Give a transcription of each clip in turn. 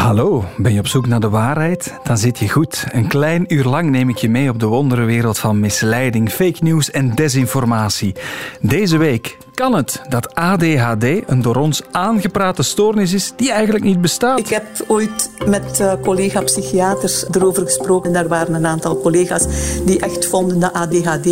Hallo, ben je op zoek naar de waarheid? Dan zit je goed. Een klein uur lang neem ik je mee op de wonderenwereld van misleiding, fake news en desinformatie. Deze week kan het dat ADHD een door ons aangeprate stoornis is die eigenlijk niet bestaat? Ik heb ooit met uh, collega-psychiaters erover gesproken. En daar waren een aantal collega's die echt vonden dat ADHD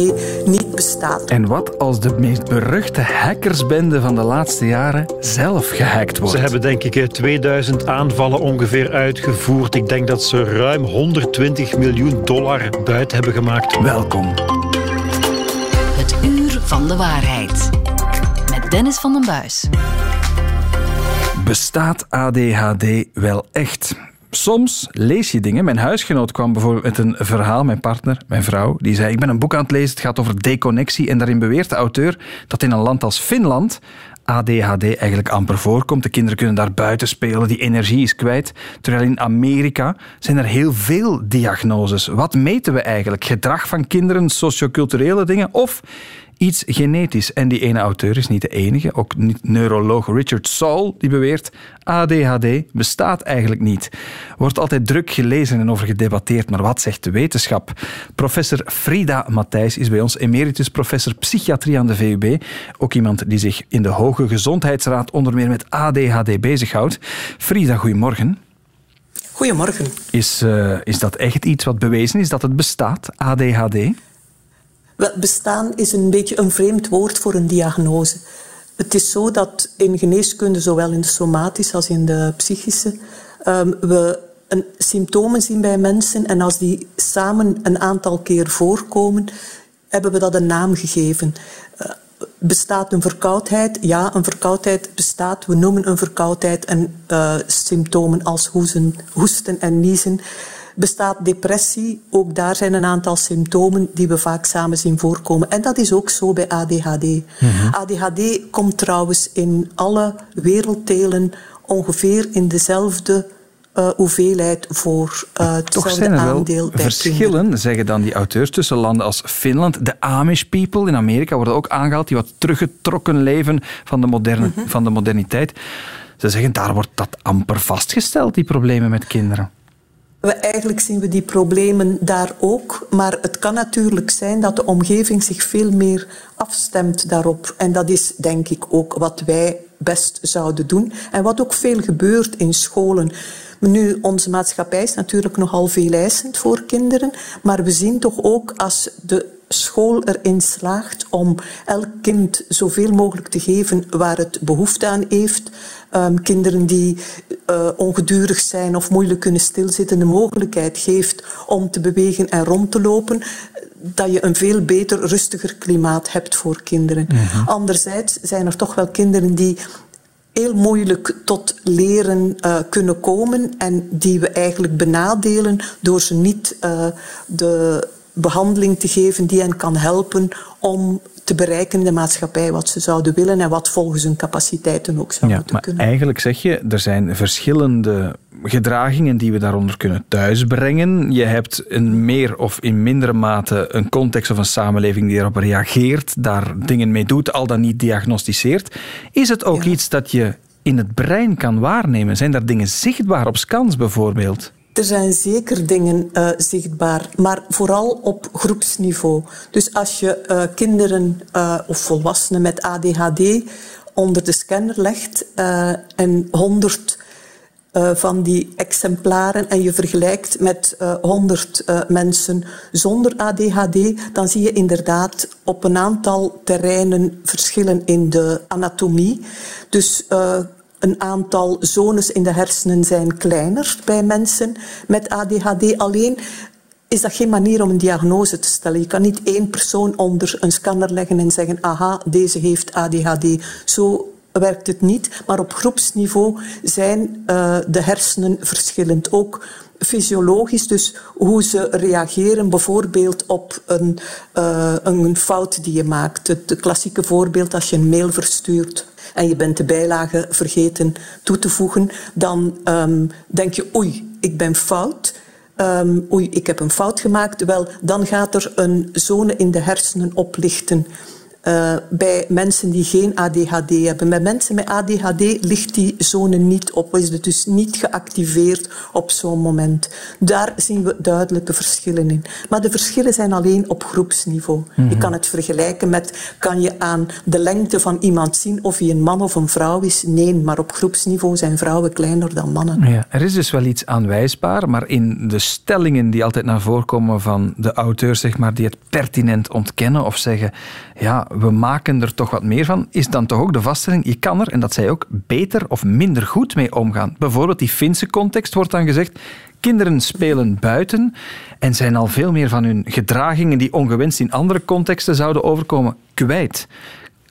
niet bestaat. En wat als de meest beruchte hackersbende van de laatste jaren zelf gehackt wordt? Ze hebben denk ik 2000 aanvallen ongeveer uitgevoerd. Ik denk dat ze ruim 120 miljoen dollar buiten hebben gemaakt. Welkom. Het uur van de waarheid. Dennis van den Buis. Bestaat ADHD wel echt? Soms lees je dingen. Mijn huisgenoot kwam bijvoorbeeld met een verhaal, mijn partner, mijn vrouw, die zei: Ik ben een boek aan het lezen, het gaat over deconnectie. En daarin beweert de auteur dat in een land als Finland ADHD eigenlijk amper voorkomt. De kinderen kunnen daar buiten spelen, die energie is kwijt. Terwijl in Amerika zijn er heel veel diagnoses. Wat meten we eigenlijk? Gedrag van kinderen, socioculturele dingen of iets genetisch. En die ene auteur is niet de enige. Ook neuroloog Richard Saul die beweert ADHD bestaat eigenlijk niet. Wordt altijd druk gelezen en over gedebatteerd, maar wat zegt de wetenschap? Professor Frida Matthijs is bij ons emeritus professor psychiatrie aan de VUB. Ook iemand die zich in de Hoge Gezondheidsraad onder meer met ADHD bezighoudt. Frida, goedemorgen. Goedemorgen. Is, uh, is dat echt iets wat bewezen is dat het bestaat, ADHD? Bestaan is een beetje een vreemd woord voor een diagnose. Het is zo dat in geneeskunde, zowel in de somatische als in de psychische, um, we een, symptomen zien bij mensen en als die samen een aantal keer voorkomen, hebben we dat een naam gegeven. Uh, bestaat een verkoudheid? Ja, een verkoudheid bestaat. We noemen een verkoudheid en uh, symptomen als hoesten, hoesten en niezen bestaat depressie. Ook daar zijn een aantal symptomen die we vaak samen zien voorkomen. En dat is ook zo bij ADHD. Mhm. ADHD komt trouwens in alle werelddelen ongeveer in dezelfde uh, hoeveelheid voor uh, Toch zijn er wel verschillen, zeggen dan die auteurs, tussen landen als Finland. De Amish people in Amerika worden ook aangehaald, die wat teruggetrokken leven van de, moderne, mhm. van de moderniteit. Ze zeggen, daar wordt dat amper vastgesteld, die problemen met kinderen. We, eigenlijk zien we die problemen daar ook, maar het kan natuurlijk zijn dat de omgeving zich veel meer afstemt daarop. En dat is denk ik ook wat wij best zouden doen en wat ook veel gebeurt in scholen. Nu, onze maatschappij is natuurlijk nogal veel eisend voor kinderen, maar we zien toch ook als de school erin slaagt om elk kind zoveel mogelijk te geven waar het behoefte aan heeft. Um, kinderen die uh, ongedurig zijn of moeilijk kunnen stilzitten, de mogelijkheid geeft om te bewegen en rond te lopen, dat je een veel beter, rustiger klimaat hebt voor kinderen. Mhm. Anderzijds zijn er toch wel kinderen die heel moeilijk tot leren uh, kunnen komen en die we eigenlijk benadelen door ze niet uh, de behandeling te geven die hen kan helpen om te bereiken in de maatschappij wat ze zouden willen en wat volgens hun capaciteiten ook zou ja, moeten maar kunnen. Eigenlijk zeg je, er zijn verschillende gedragingen die we daaronder kunnen thuisbrengen. Je hebt in meer of in mindere mate een context of een samenleving die erop reageert, daar dingen mee doet, al dan niet diagnosticeert. Is het ook iets dat je in het brein kan waarnemen? Zijn daar dingen zichtbaar op scans bijvoorbeeld? Er zijn zeker dingen uh, zichtbaar, maar vooral op groepsniveau. Dus als je uh, kinderen uh, of volwassenen met ADHD onder de scanner legt en 100 van die exemplaren en je vergelijkt met 100 mensen zonder ADHD, dan zie je inderdaad op een aantal terreinen verschillen in de anatomie. Dus een aantal zones in de hersenen zijn kleiner bij mensen met ADHD. Alleen is dat geen manier om een diagnose te stellen. Je kan niet één persoon onder een scanner leggen en zeggen, aha, deze heeft ADHD. Zo werkt het niet. Maar op groepsniveau zijn uh, de hersenen verschillend. Ook fysiologisch, dus hoe ze reageren bijvoorbeeld op een, uh, een fout die je maakt. Het klassieke voorbeeld als je een mail verstuurt en je bent de bijlage vergeten toe te voegen, dan um, denk je oei, ik ben fout. Um, oei, ik heb een fout gemaakt. Wel, dan gaat er een zone in de hersenen oplichten uh, bij mensen die geen ADHD hebben. Bij mensen met ADHD ligt die zone niet op, is het dus niet geactiveerd op zo'n moment. Daar zien we duidelijke verschillen in. Maar de verschillen zijn alleen op groepsniveau. Mm -hmm. Je kan het vergelijken met, kan je aan de lengte van iemand zien of hij een man of een vrouw is? Nee, maar op groepsniveau zijn vrouwen kleiner dan mannen. Ja, er is dus wel iets aanwijsbaar, maar in de stellingen die altijd naar voren komen van de auteurs, zeg maar, die het pertinent ontkennen of zeggen, ja, we maken er toch wat meer van, is dan toch ook de vaststelling, je kan er, en dat zij ook, beter of minder goed mee omgaan. Bijvoorbeeld die Finse context wordt dan gezegd, kinderen spelen buiten en zijn al veel meer van hun gedragingen die ongewenst in andere contexten zouden overkomen kwijt.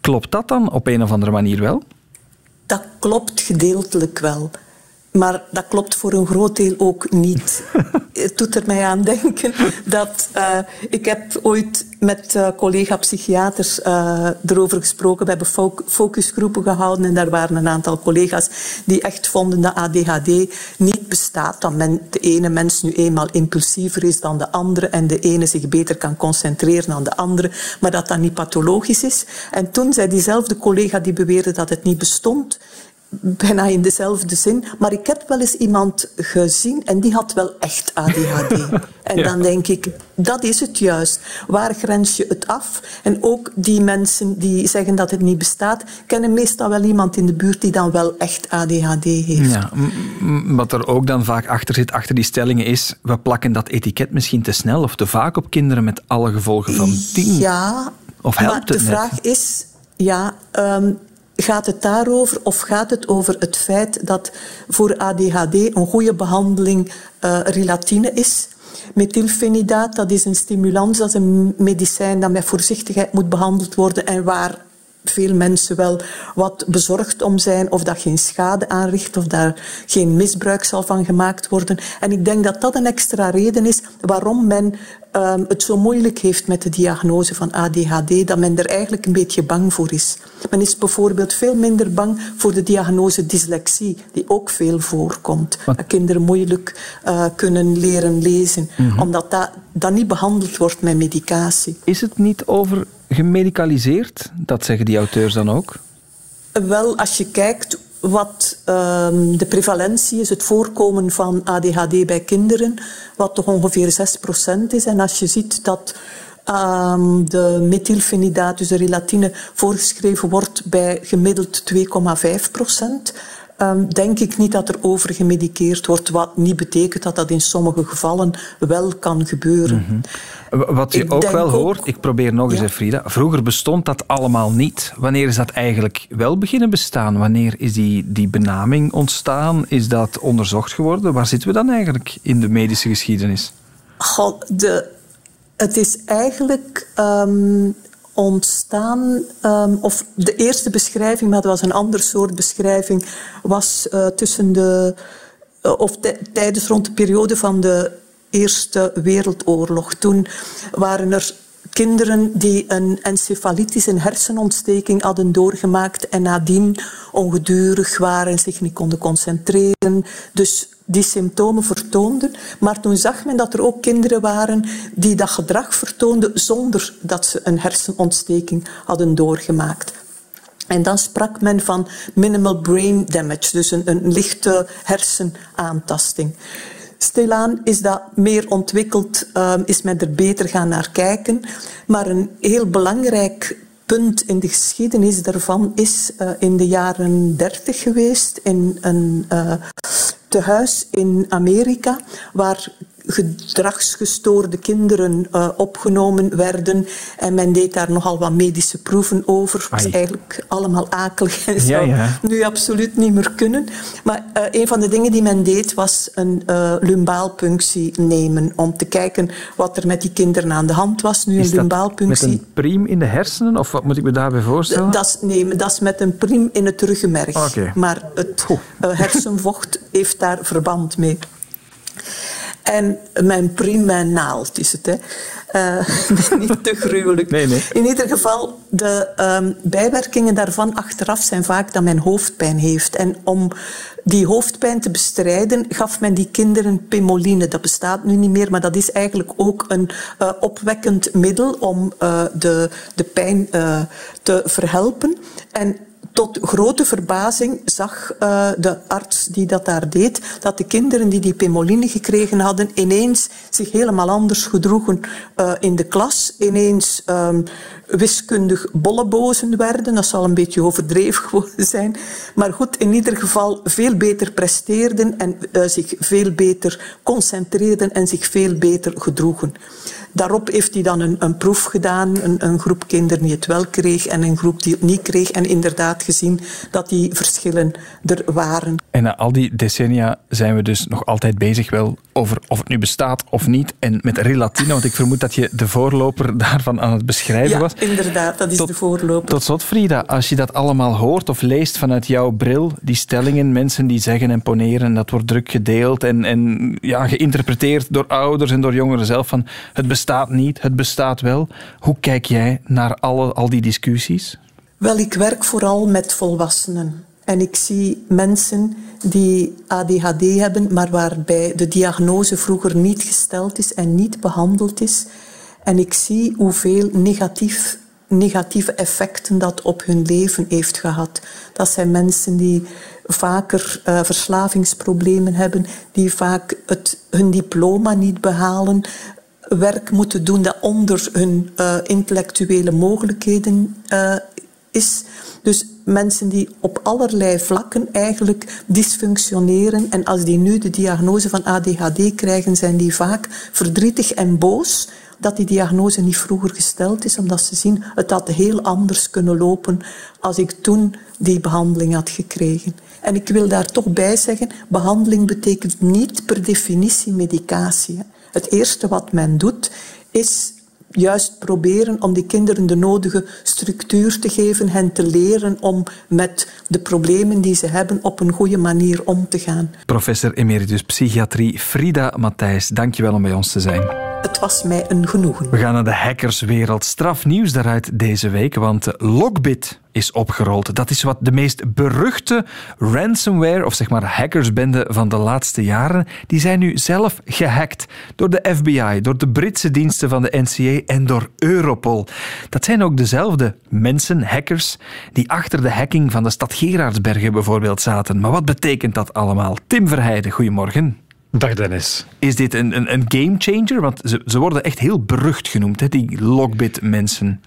Klopt dat dan op een of andere manier wel? Dat klopt gedeeltelijk wel. Maar dat klopt voor een groot deel ook niet. Het doet er mij aan denken dat uh, ik heb ooit met uh, collega-psychiaters uh, erover gesproken. We hebben focusgroepen gehouden en daar waren een aantal collega's die echt vonden dat ADHD niet bestaat. Dat men, de ene mens nu eenmaal impulsiever is dan de andere en de ene zich beter kan concentreren dan de andere, maar dat dat niet pathologisch is. En toen zei diezelfde collega die beweerde dat het niet bestond, bijna in dezelfde zin. Maar ik heb wel eens iemand gezien en die had wel echt ADHD. En ja. dan denk ik, dat is het juist. Waar grens je het af? En ook die mensen die zeggen dat het niet bestaat, kennen meestal wel iemand in de buurt die dan wel echt ADHD heeft. Ja, wat er ook dan vaak achter zit, achter die stellingen, is we plakken dat etiket misschien te snel of te vaak op kinderen met alle gevolgen van dien. Ja, of helpt maar de het vraag is, ja, um, Gaat het daarover of gaat het over het feit dat voor ADHD een goede behandeling uh, relatine is? Methylfenidaat, dat is een stimulans, dat is een medicijn dat met voorzichtigheid moet behandeld worden en waar veel mensen wel wat bezorgd om zijn of dat geen schade aanricht of daar geen misbruik zal van gemaakt worden. En ik denk dat dat een extra reden is waarom men um, het zo moeilijk heeft met de diagnose van ADHD, dat men er eigenlijk een beetje bang voor is. Men is bijvoorbeeld veel minder bang voor de diagnose dyslexie, die ook veel voorkomt. Wat? Dat kinderen moeilijk uh, kunnen leren lezen, mm -hmm. omdat dat, dat niet behandeld wordt met medicatie. Is het niet over gemedicaliseerd? Dat zeggen die auteurs dan ook? Wel, als je kijkt wat um, de prevalentie is, het voorkomen van ADHD bij kinderen, wat toch ongeveer 6% is. En als je ziet dat um, de methylfenidaat, dus de relatine, voorgeschreven wordt bij gemiddeld 2,5%, um, denk ik niet dat er overgemediceerd wordt, wat niet betekent dat dat in sommige gevallen wel kan gebeuren. Mm -hmm. Wat je ik ook wel hoort, ik probeer nog eens, ja. Frida, vroeger bestond dat allemaal niet. Wanneer is dat eigenlijk wel beginnen bestaan? Wanneer is die, die benaming ontstaan? Is dat onderzocht geworden? Waar zitten we dan eigenlijk in de medische geschiedenis? God, de, het is eigenlijk um, ontstaan, um, of de eerste beschrijving, maar dat was een ander soort beschrijving, was uh, tussen de, uh, of tijdens rond de periode van de Eerste Wereldoorlog. Toen waren er kinderen die een encefalitis, een hersenontsteking hadden doorgemaakt en nadien ongedurig waren, zich niet konden concentreren. Dus die symptomen vertoonden. Maar toen zag men dat er ook kinderen waren die dat gedrag vertoonden zonder dat ze een hersenontsteking hadden doorgemaakt. En dan sprak men van minimal brain damage, dus een, lichte hersenaantasting. Stilaan is dat meer ontwikkeld, um, is men er beter gaan naar kijken. Maar een heel belangrijk punt in de geschiedenis daarvan is uh, in de jaren dertig geweest in een uh, tehuis in Amerika waar gedragsgestoorde kinderen uh, opgenomen werden. En men deed daar nogal wat medische proeven over. Het is eigenlijk allemaal akelig en zou ja, nu absoluut niet meer kunnen. Maar uh, een van de dingen die men deed was een uh, lumbaalpunctie nemen om te kijken wat er met die kinderen aan de hand was. Nu is een lumbaalpunctie. Met een priem in de hersenen of wat moet ik me daarbij voorstellen? Dat is, nee, dat is met een priem in het ruggenmerg. Okay. Maar het hersenvocht heeft daar verband mee. En mijn priem, mijn naald is het. Hè. niet te gruwelijk. Nee, nee. In ieder geval, de um, bijwerkingen daarvan achteraf zijn vaak dat men hoofdpijn heeft. En om die hoofdpijn te bestrijden, gaf men die kinderen pemoline. Dat bestaat nu niet meer, maar dat is eigenlijk ook een uh, opwekkend middel om uh, de, de pijn te verhelpen. En tot grote verbazing zag uh, de arts die dat daar deed, dat de kinderen die die pemoline gekregen hadden, ineens zich helemaal anders gedroegen uh, in de klas. Ineens um, wiskundig bollebozen werden. Dat zal een beetje overdreven geworden zijn. Maar goed, in ieder geval veel beter presteerden en uh, zich veel beter concentreerden en zich veel beter gedroegen. Daarop heeft hij dan een, een proef gedaan, een, een, groep kinderen die het wel kreeg en een groep die het niet kreeg. En inderdaad gezien dat die verschillen er waren. En na al die decennia zijn we dus nog altijd bezig wel over of het nu bestaat of niet. En met relatine, want ik vermoed dat je de voorloper daarvan aan het beschrijven ja, was. inderdaad, dat is tot, de voorloper. Tot slot, Frida, als je dat allemaal hoort of leest vanuit jouw bril, die stellingen, mensen die zeggen en poneren, dat wordt druk gedeeld en, en ja, geïnterpreteerd door ouders en door jongeren zelf van het bestaat niet, het bestaat wel. Hoe kijk jij naar alle, al die discussies? Wel, ik werk vooral met volwassenen. En ik zie mensen die ADHD hebben, maar waarbij de diagnose vroeger niet gesteld is en niet behandeld is. En ik zie hoeveel negatief, negatieve effecten dat op hun leven heeft gehad. Dat zijn mensen die vaker uh, verslavingsproblemen hebben, die vaak het, hun diploma niet behalen, werk moeten doen dat onder hun uh, intellectuele mogelijkheden uh, Dus mensen die op allerlei vlakken eigenlijk dysfunctioneren. En als die nu de diagnose van ADHD krijgen, zijn die vaak verdrietig en boos dat die diagnose niet vroeger gesteld is, omdat ze zien het had heel anders kunnen lopen als ik toen die behandeling had gekregen. En ik wil daar toch bij zeggen, behandeling betekent niet per definitie medicatie. Het eerste wat men doet, is juist proberen om die kinderen de nodige structuur te geven, hen te leren om met de problemen die ze hebben op een goede manier om te gaan. Professor emeritus psychiatrie Frida Matthijs, dankjewel om bij ons te zijn. Het was mij een genoegen. We gaan naar de hackerswereld. Strafnieuws daaruit deze week, want Lockbit is opgerold. Dat is wat de meest beruchte ransomware, of zeg maar hackersbende van de laatste jaren, die zijn nu zelf gehackt door de FBI, door de Britse diensten van de NCA en door Europol. Dat zijn ook dezelfde mensen, hackers, die achter de hacking van de stad Gerardsbergen bijvoorbeeld zaten. Maar wat betekent dat allemaal? Tim Verheijden, goedemorgen. Dag Dennis. Is dit een, een, een gamechanger? Want ze, ze worden echt heel berucht genoemd, hè, die Logbit-mensen.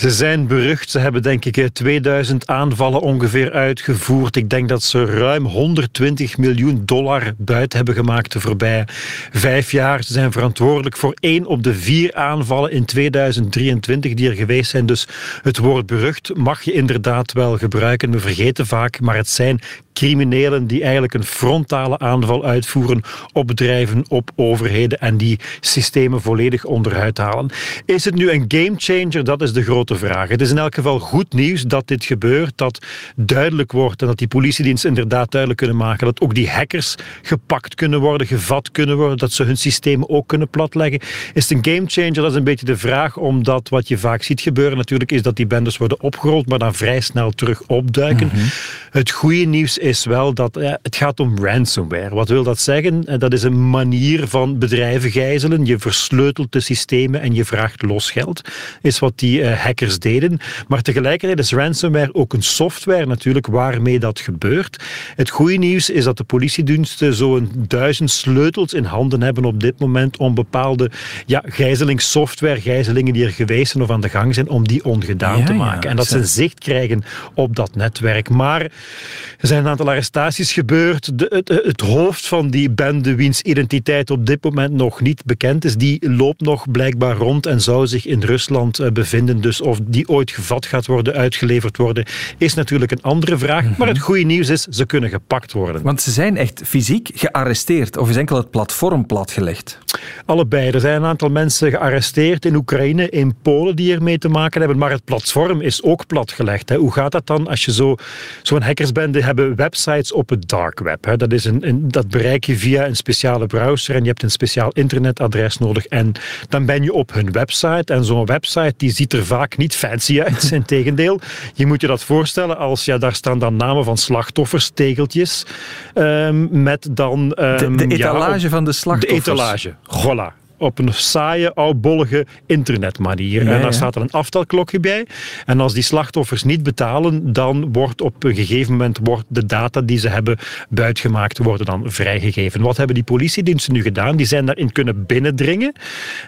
Ze zijn berucht. Ze hebben denk ik 2000 aanvallen ongeveer uitgevoerd. Ik denk dat ze ruim 120 miljoen dollar buiten hebben gemaakt de voorbije vijf jaar. Ze zijn verantwoordelijk voor één op de vier aanvallen in 2023 die er geweest zijn. Dus het woord berucht mag je inderdaad wel gebruiken. We vergeten vaak, maar het zijn criminelen die eigenlijk een frontale aanval uitvoeren op bedrijven, op overheden en die systemen volledig onderuit halen. Is het nu een gamechanger? Dat is de grote vraag. Het is in elk geval goed nieuws dat dit gebeurt, dat duidelijk wordt en dat die politiediensten inderdaad duidelijk kunnen maken dat ook die hackers gepakt kunnen worden, gevat kunnen worden, dat ze hun systemen ook kunnen platleggen. Is het een gamechanger? Dat is een beetje de vraag, omdat wat je vaak ziet gebeuren natuurlijk is dat die bendes worden opgerold, maar dan vrij snel terug opduiken. Mm -hmm. Het goede nieuws is wel dat ja, het gaat om ransomware. Wat wil dat zeggen? Dat is een manier van bedrijven gijzelen. Je versleutelt de systemen en je vraagt losgeld. Is wat die uh, hackers deden. Maar tegelijkertijd is ransomware ook een software natuurlijk waarmee dat gebeurt. Het goede nieuws is dat de politiediensten zo'n duizend sleutels in handen hebben op dit moment om bepaalde ja, gijzelingssoftware, gijzelingen die er geweest zijn of aan de gang zijn, om die ongedaan ja, te maken. Ja, en dat ze zicht krijgen op dat netwerk. Maar er zijn een aantal arrestaties gebeurd. De, het, het, hoofd van die bende, wiens identiteit op dit moment nog niet bekend is, die loopt nog blijkbaar rond en zou zich in Rusland bevinden. Dus is of die ooit gevat gaat worden, uitgeleverd worden, is natuurlijk een andere vraag. Maar het goede nieuws is, ze kunnen gepakt worden. Want ze zijn echt fysiek gearresteerd of is enkel het platform platgelegd? Allebei. Er zijn een aantal mensen gearresteerd in Oekraïne, in Polen die ermee te maken hebben, maar het platform is ook platgelegd. Hè. Hoe gaat dat dan als je zo, zo'n hackersbende hebben websites op het dark web? Hè. Dat, is een, een, dat bereik je via een speciale browser en je hebt een speciaal internetadres nodig en dan ben je op hun website en zo'n website die ziet er vaak niet fancy uit. Integendeel, je moet je dat voorstellen als ja, daar staan dan namen van slachtoffers, tegeltjes, um, met dan... Um, de, de, etalage ja, van de slachtoffers. De etalage, voilà op een saaie, oudbollige internetmanier. Ja, en daar staat er een aftelklokje bij. En als die slachtoffers niet betalen, dan wordt op een gegeven moment wordt de data die ze hebben buitgemaakt, worden dan vrijgegeven. Wat hebben die politiediensten nu gedaan? Die zijn daarin kunnen binnendringen,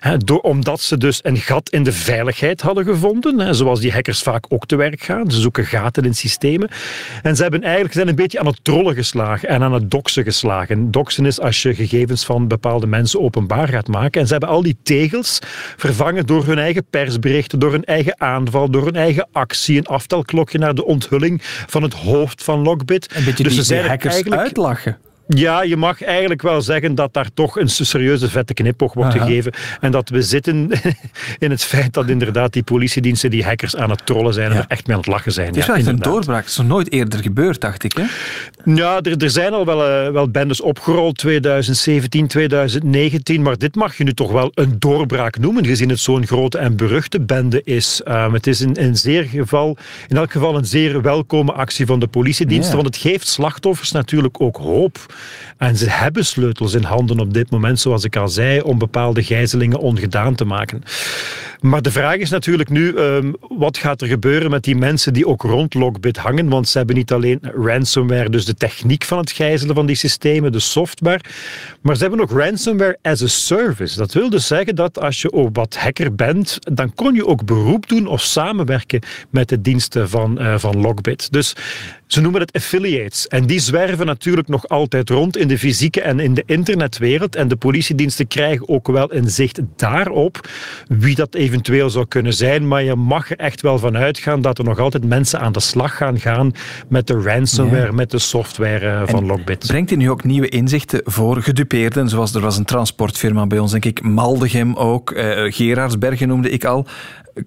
hè, door, omdat ze dus een gat in de veiligheid hadden gevonden, hè, zoals die hackers vaak ook te werk gaan. Ze zoeken gaten in systemen. En ze hebben eigenlijk zijn een beetje aan het trollen geslagen en aan het doxen geslagen. Doxen is als je gegevens van bepaalde mensen openbaar gaat maken. En ze hebben al die tegels vervangen door hun eigen persberichten, door hun eigen aanval, door hun eigen actie. Een aftelklokje naar de onthulling van het hoofd van Lockbit. Een beetje dus die, ze hackers eigenlijk... uitlachen. Ja, je mag eigenlijk wel zeggen dat daar toch een serieuze vette knipoog wordt gegeven. En dat we zitten in het feit dat inderdaad die politiediensten die hackers aan het trollen zijn en er echt mee aan het lachen zijn. Het is wel echt een doorbraak. Dat is nog nooit eerder gebeurd, dacht ik. Hè? Ja, er, er zijn al wel, uh, wel bendes opgerold, 2017, 2019. Maar dit mag je nu toch wel een doorbraak noemen, gezien het zo'n grote en beruchte bende is. Um, het is in, in, zeer geval, in elk geval een zeer welkome actie van de politiediensten, want het geeft slachtoffers natuurlijk ook hoop. En ze hebben sleutels in handen op dit moment, zoals ik al zei, om bepaalde gijzelingen ongedaan te maken. Maar de vraag is natuurlijk nu, um, wat gaat er gebeuren met die mensen die ook rond Lockbit hangen? Want ze hebben niet alleen ransomware, dus de techniek van het gijzelen van die systemen, de software, maar ze hebben ook ransomware as a service. Dat wil dus zeggen dat als je ook wat hacker bent, dan kon je ook beroep doen of samenwerken met de diensten van, uh, van Lockbit. Dus ze noemen het affiliates. En die zwerven natuurlijk nog altijd rond in de fysieke en in de internetwereld. En de politiediensten krijgen ook wel een zicht daarop wie dat eventueel zou kunnen zijn. Maar je mag er echt wel van uitgaan dat er nog altijd mensen aan de slag gaan gaan met de ransomware, met de software uh, van Lockbit. Brengt u nu ook nieuwe inzichten voor gedupeerden? Zoals er was een transportfirma bij ons, denk ik, Maldegem ook, uh, Gerardsbergen noemde ik al.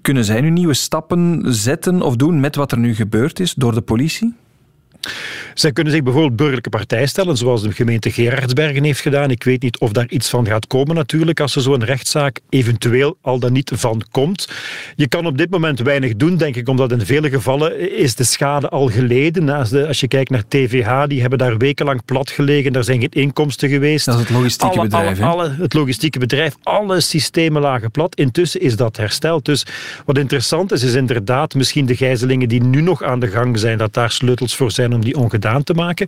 Kunnen zij nu nieuwe stappen zetten of doen met wat er nu gebeurd is door de politie? Zij kunnen zich bijvoorbeeld burgerlijke partij stellen, zoals de gemeente Gerardsbergen heeft gedaan. Ik weet niet of daar iets van gaat komen natuurlijk, als er zo'n rechtszaak eventueel al dan niet van komt. Je kan op dit moment weinig doen, denk ik, omdat in vele gevallen is de schade al geleden. Als, je kijkt naar TVH, die hebben daar wekenlang plat gelegen, daar zijn geen inkomsten geweest. Dat is het logistieke alle, bedrijf. Alle, alle, het logistieke bedrijf, alle systemen lagen plat. Intussen is dat hersteld. Dus wat interessant is, is inderdaad misschien de gijzelingen die nu nog aan de gang zijn, dat daar sleutels voor zijn om die ongedaan te maken.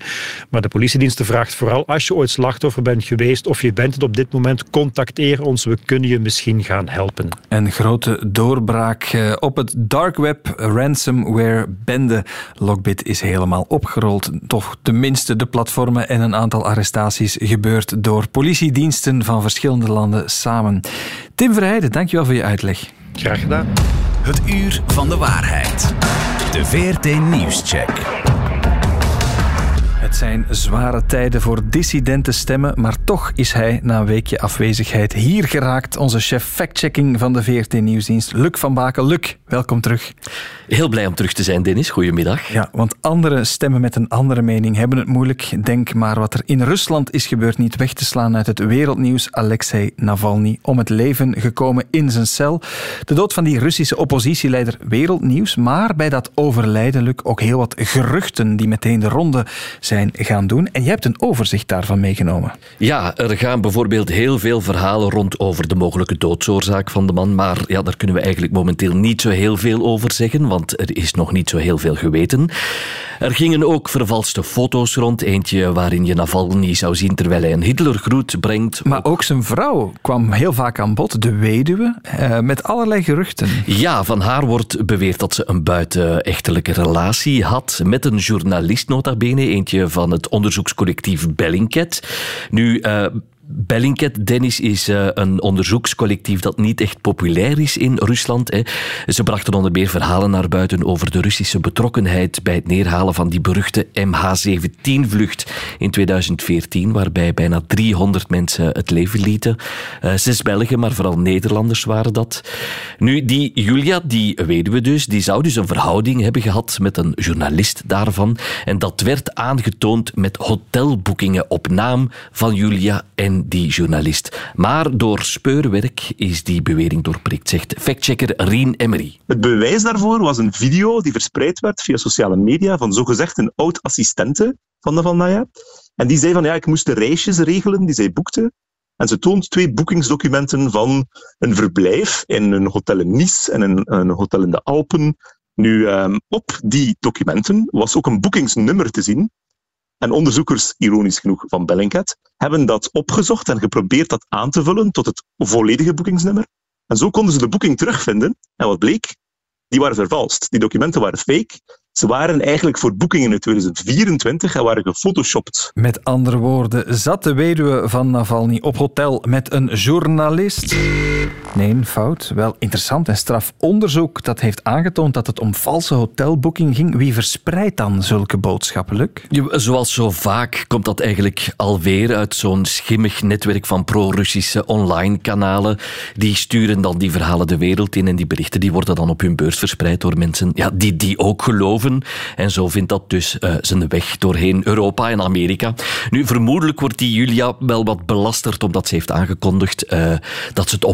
Maar de politiediensten vraagt vooral als je ooit slachtoffer bent geweest of je bent het op dit moment, contacteer ons. We kunnen je misschien gaan helpen. Een grote doorbraak eh, op het dark web. Ransomware bende. Lockbit is helemaal opgerold. Toch tenminste de platformen en een aantal arrestaties gebeurd door politiediensten van verschillende landen samen. Tim Verheijden, dankjewel voor je uitleg. Graag gedaan. Het uur van de waarheid. De VRT Nieuwscheck. Het zijn zware tijden voor dissidente stemmen, maar toch is hij na een weekje afwezigheid hier geraakt. Onze chef factchecking van de VRT Nieuwsdienst, Luc van Baken. Luc, welkom terug. Heel blij om terug te zijn, Dennis. Goedemiddag. Ja, want andere stemmen met een andere mening hebben het moeilijk. Denk maar wat er in Rusland is gebeurd, niet weg te slaan uit het wereldnieuws. Alexei Navalny om het leven gekomen in zijn cel. De dood van die Russische oppositieleider wereldnieuws, maar bij dat overlijden, Luc, ook heel wat geruchten die meteen de ronde zijn gaan doen. En je hebt een overzicht daarvan meegenomen. Ja, er gaan bijvoorbeeld heel veel verhalen rond over de mogelijke doodsoorzaak van de man. Maar ja, daar kunnen we eigenlijk momenteel niet zo heel veel over zeggen, want er is nog niet zo heel veel geweten. Er gingen ook vervalste foto's rond. Eentje waarin je Navalny zou zien terwijl hij een Hitlergroet brengt. Maar ook zijn vrouw kwam heel vaak aan bod, de weduwe, eh, met allerlei geruchten. Ja, van haar wordt beweerd dat ze een buitenechtelijke relatie had met een journalist nota bene. Eentje van het onderzoekscollectief Bellingcat. Nu, uh, Bellingcat, Dennis, is uh, een onderzoekscollectief dat niet echt populair is in Rusland. Hè. Ze brachten onder meer verhalen naar buiten over de Russische betrokkenheid bij het neerhalen van die beruchte MH17-vlucht in 2014, waarbij bijna 300 mensen het leven lieten. Uh, zes Belgen, maar vooral Nederlanders waren dat. Nu, die Julia, die weduwe dus, die zou dus een verhouding hebben gehad met een journalist daarvan. En dat werd aangetoond met hotelboekingen op naam van Julia en die journalist. Maar door speurwerk is die bewering doorprikt, zegt factchecker Rien Emery. Het bewijs daarvoor was een video die verspreid werd via sociale media van zogezegd een oud-assistente van de Van Naya. En die zei van ja, ik moest de reisjes regelen die zij boekte. En ze toont twee boekingsdocumenten van een verblijf in een hotel in Nice en een, een hotel in de Alpen. Nu, um, op die documenten was ook een boekingsnummer te zien. En onderzoekers, ironisch genoeg, van Bellingcat, hebben dat opgezocht en geprobeerd dat aan te vullen tot het volledige boekingsnummer. En zo konden ze de boeking terugvinden. En wat bleek? Die waren vervalst. Die documenten waren fake. Ze waren eigenlijk voor boekingen in 2024 en waren gefotoshopt. Met andere woorden, zat de weduwe van Navalny op hotel met een journalist? Nee, fout. Wel interessant en straf onderzoek dat heeft aangetoond dat het om valse hotelboeking ging. Wie verspreidt dan zulke boodschappen, Zoals zo vaak komt dat eigenlijk alweer uit zo'n schimmig netwerk van pro-Russische online kanalen. Die sturen dan die verhalen de wereld in en die berichten die worden dan op hun beurs verspreid door mensen ja, die die ook geloven. En zo vindt dat dus uh, zijn weg doorheen Europa en Amerika. Nu, vermoedelijk wordt die Julia wel wat belasterd omdat ze heeft aangekondigd uh, dat ze het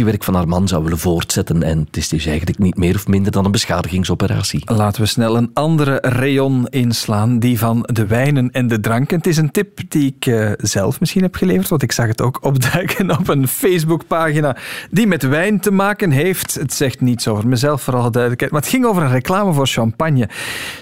oppositiewerk van haar man zou willen voortzetten. En het is dus eigenlijk niet meer of minder dan een beschadigingsoperatie. Laten we snel een andere rayon inslaan, die van de wijnen en de dranken. Het is een tip die ik uh, zelf misschien heb geleverd, want ik zag het ook opduiken op een Facebookpagina die met wijn te maken heeft. Het zegt niets over mezelf, vooral duidelijkheid, maar het ging over een reclame voor champagne.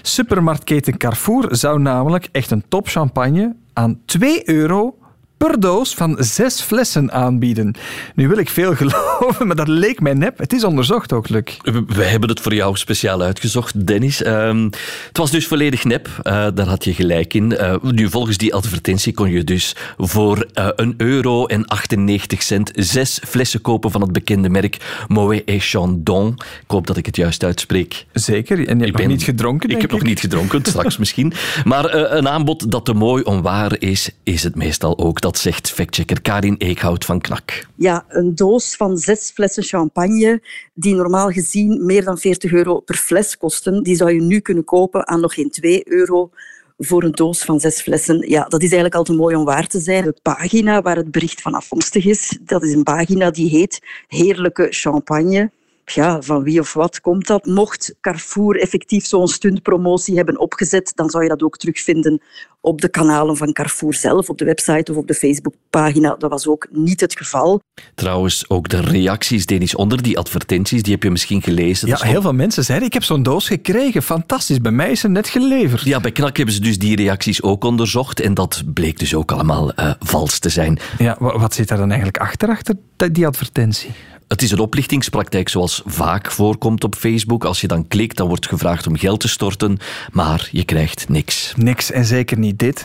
Supermarktketen Carrefour zou namelijk echt een top champagne aan 2 euro per doos van zes flessen aanbieden. Nu wil ik veel geloven, maar dat leek mij nep. Het is onderzocht ook, Luc. We hebben het voor jou speciaal uitgezocht, Dennis. Uh, het was dus volledig nep. Uh, daar had je gelijk in. Uh, nu, volgens die advertentie kon je dus voor uh, een euro en 98 cent zes flessen kopen van het bekende merk Moet et Chandon. Ik hoop dat ik het juist uitspreek. Zeker. En je hebt nog niet gedronken, Ik heb nog niet gedronken, straks misschien. Maar een aanbod dat te mooi om waar is, is het meestal ook. Dat zegt factchecker Karin Eekhout van Knak. Ja, een doos van zes flessen champagne, die normaal gezien meer dan 40 euro per fles kosten, die zou je nu kunnen kopen aan nog geen 2 euro voor een doos van zes flessen. Ja, dat is eigenlijk al te mooi om waar te zijn. De pagina waar het bericht van afkomstig is, dat is een pagina die heet Heerlijke Champagne ja, van wie of wat komt dat? Mocht Carrefour effectief zo'n stuntpromotie hebben opgezet, dan zou je dat ook terugvinden op de kanalen van Carrefour zelf, op de website of op de Facebookpagina. Dat was ook niet het geval. Trouwens, ook de reacties, Denis, onder die advertenties, die heb je misschien gelezen. Ja, heel veel mensen zeiden, ik heb zo'n doos gekregen. Fantastisch, bij mij is ze net geleverd. Ja, bij Knak hebben ze dus die reacties ook onderzocht en dat bleek dus ook allemaal uh, vals te zijn. Ja, wat zit daar dan eigenlijk achter, achter die advertentie? Het is een oplichtingspraktijk zoals vaak voorkomt op Facebook. Als je dan klikt, dan wordt gevraagd om geld te storten, maar je krijgt niks. Niks en zeker niet dit.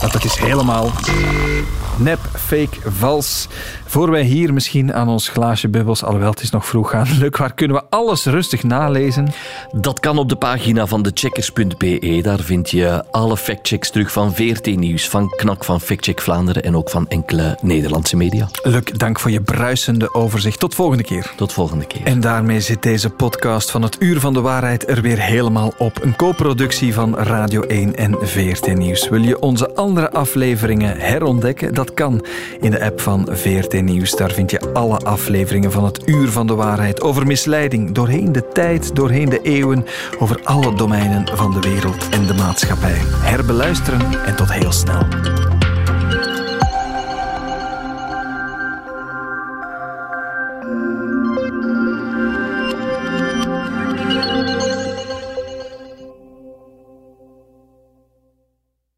Want het is helemaal nep, fake, vals. Voor wij hier misschien aan ons glaasje bubbels, alhoewel het is nog vroeg gaan, Luc, waar kunnen we alles rustig nalezen? Dat kan op de pagina van checkers.be. Daar vind je alle factchecks terug van VRT Nieuws, van Knak, van Factcheck Vlaanderen en ook van enkele Nederlandse media. Luc, dank voor je bruisende overzicht. Tot volgende keer. Tot volgende keer. En daarmee zit deze podcast van het Uur van de Waarheid er weer helemaal op. Een co-productie van Radio 1 en VRT Nieuws. Wil je onze andere afleveringen herontdekken? Dat kan in de app van Nieuws. Daar vind je alle afleveringen van het Uur van de Waarheid over misleiding doorheen de tijd, doorheen de eeuwen, over alle domeinen van de wereld en de maatschappij. Herbeluisteren en tot heel snel.